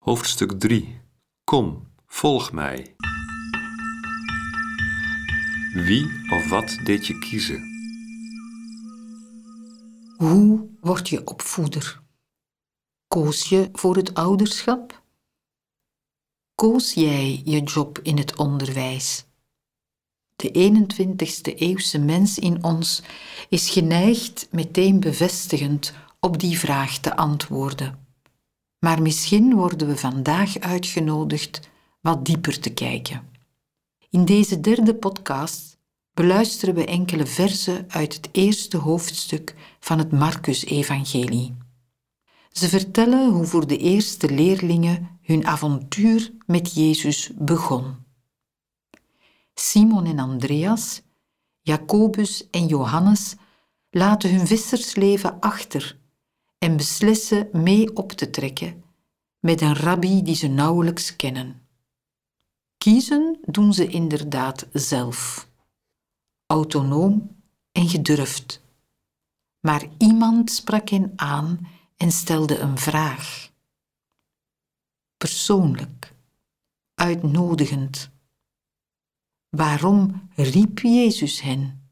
Hoofdstuk 3 Kom, volg mij. Wie of wat deed je kiezen? Hoe word je opvoeder? Koos je voor het ouderschap? Koos jij je job in het onderwijs? De 21ste eeuwse mens in ons is geneigd meteen bevestigend op die vraag te antwoorden. Maar misschien worden we vandaag uitgenodigd wat dieper te kijken. In deze derde podcast beluisteren we enkele versen uit het eerste hoofdstuk van het Marcus-evangelie. Ze vertellen hoe voor de eerste leerlingen hun avontuur met Jezus begon. Simon en Andreas, Jacobus en Johannes laten hun vissersleven achter en beslissen mee op te trekken met een rabbi die ze nauwelijks kennen. Kiezen doen ze inderdaad zelf, autonoom en gedurfd. Maar iemand sprak hen aan en stelde een vraag. Persoonlijk, uitnodigend. Waarom riep Jezus hen?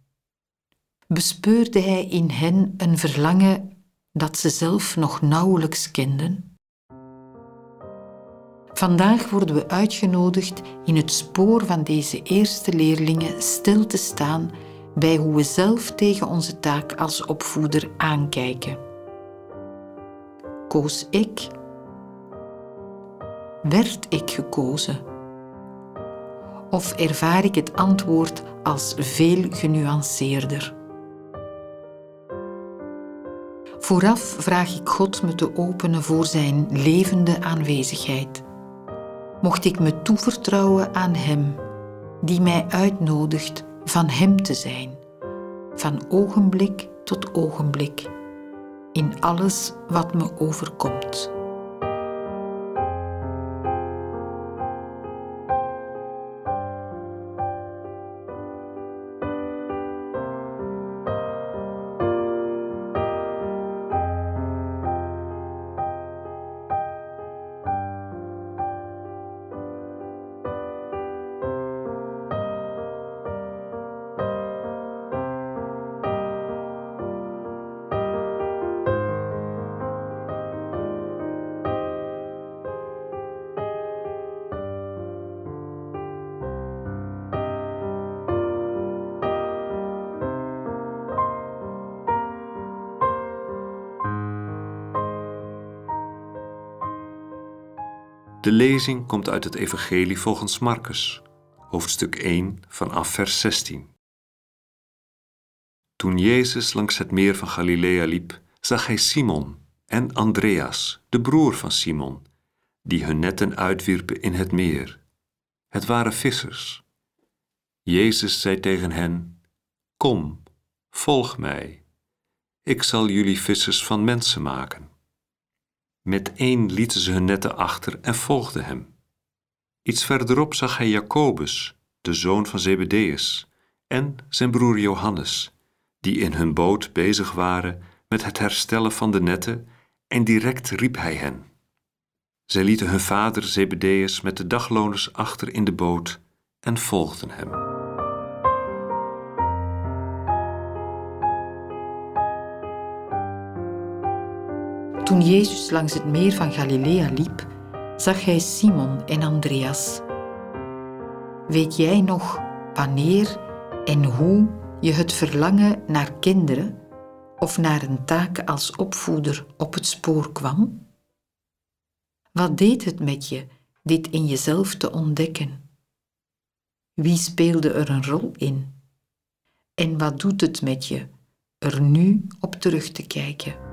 Bespeurde hij in hen een verlangen dat ze zelf nog nauwelijks kenden? Vandaag worden we uitgenodigd in het spoor van deze eerste leerlingen stil te staan bij hoe we zelf tegen onze taak als opvoeder aankijken. Koos ik? Werd ik gekozen? Of ervaar ik het antwoord als veel genuanceerder? Vooraf vraag ik God me te openen voor Zijn levende aanwezigheid. Mocht ik me toevertrouwen aan Hem, die mij uitnodigt van Hem te zijn, van ogenblik tot ogenblik, in alles wat me overkomt. De lezing komt uit het Evangelie volgens Marcus, hoofdstuk 1 vanaf vers 16. Toen Jezus langs het meer van Galilea liep, zag hij Simon en Andreas, de broer van Simon, die hun netten uitwierpen in het meer. Het waren vissers. Jezus zei tegen hen: Kom, volg mij. Ik zal jullie vissers van mensen maken. Met één lieten ze hun netten achter en volgden hem. Iets verderop zag hij Jacobus, de zoon van Zebedeus, en zijn broer Johannes, die in hun boot bezig waren met het herstellen van de netten, en direct riep hij hen. Zij lieten hun vader Zebedeus met de dagloners achter in de boot en volgden hem. Toen Jezus langs het meer van Galilea liep, zag hij Simon en Andreas. Weet jij nog wanneer en hoe je het verlangen naar kinderen of naar een taak als opvoeder op het spoor kwam? Wat deed het met je dit in jezelf te ontdekken? Wie speelde er een rol in? En wat doet het met je er nu op terug te kijken?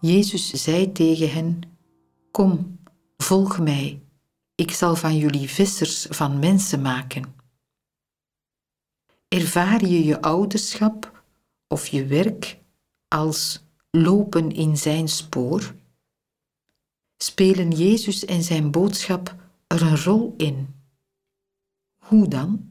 Jezus zei tegen hen: Kom, volg mij, ik zal van jullie vissers van mensen maken. Ervaar je je ouderschap of je werk als lopen in zijn spoor? Spelen Jezus en zijn boodschap er een rol in? Hoe dan?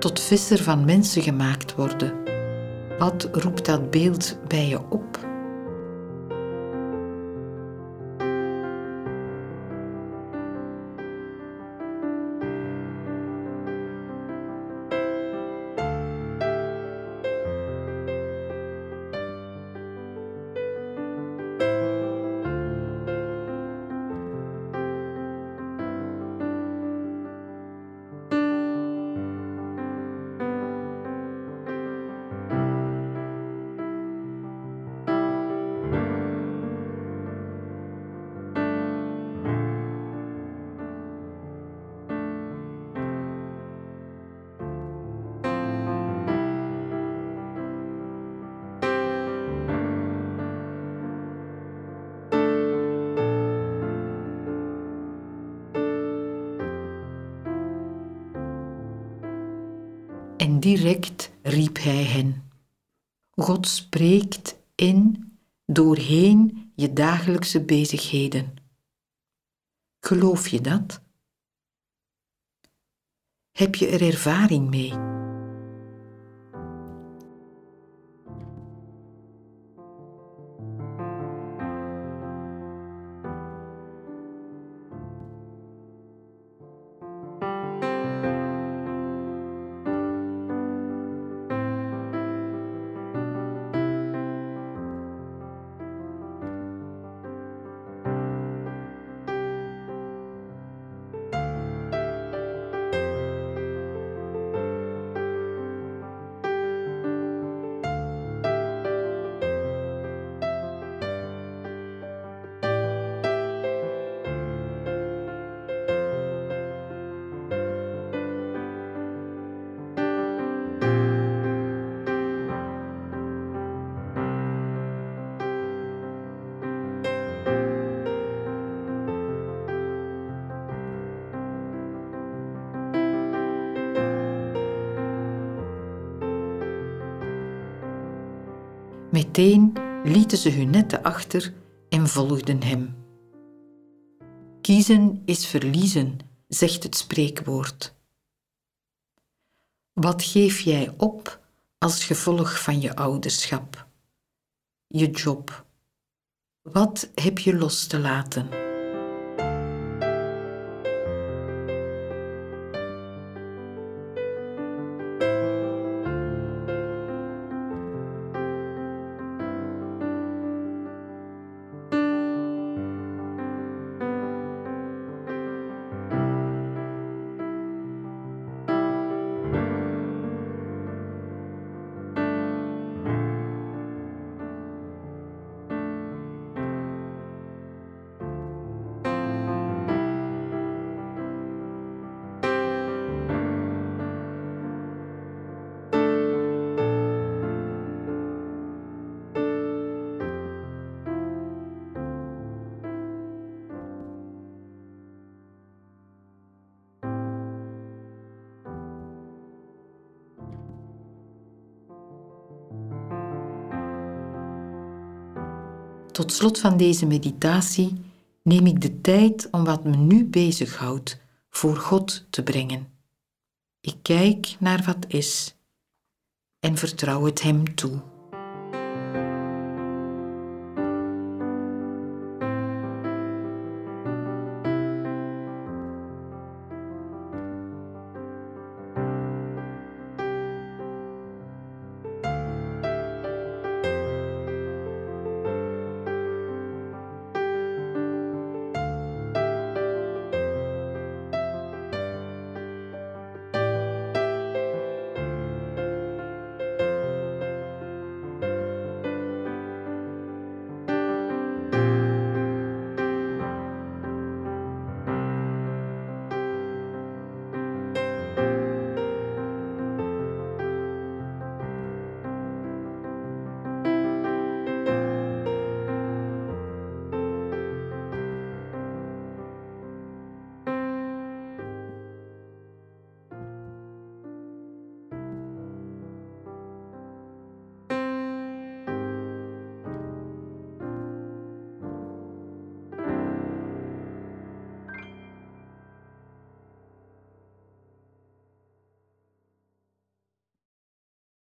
Tot visser van mensen gemaakt worden. Wat roept dat beeld bij je op? En direct riep hij hen. God spreekt in, doorheen je dagelijkse bezigheden. Geloof je dat? Heb je er ervaring mee? Meteen lieten ze hun netten achter en volgden hem. Kiezen is verliezen, zegt het spreekwoord. Wat geef jij op als gevolg van je ouderschap? Je job. Wat heb je los te laten? Tot slot van deze meditatie neem ik de tijd om wat me nu bezighoudt voor God te brengen. Ik kijk naar wat is en vertrouw het Hem toe.